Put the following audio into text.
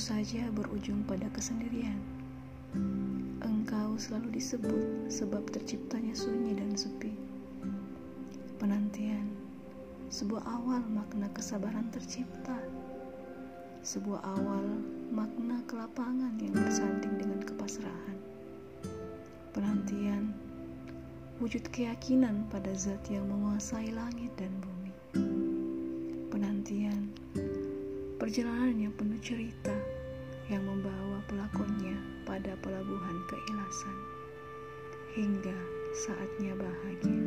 saja berujung pada kesendirian. Engkau selalu disebut sebab terciptanya sunyi dan sepi. Penantian, sebuah awal makna kesabaran tercipta. Sebuah awal makna kelapangan yang bersanding dengan kepasrahan. Penantian, wujud keyakinan pada zat yang menguasai langit dan bumi. Perjalanan yang penuh cerita yang membawa pelakonnya pada pelabuhan keikhlasan hingga saatnya bahagia.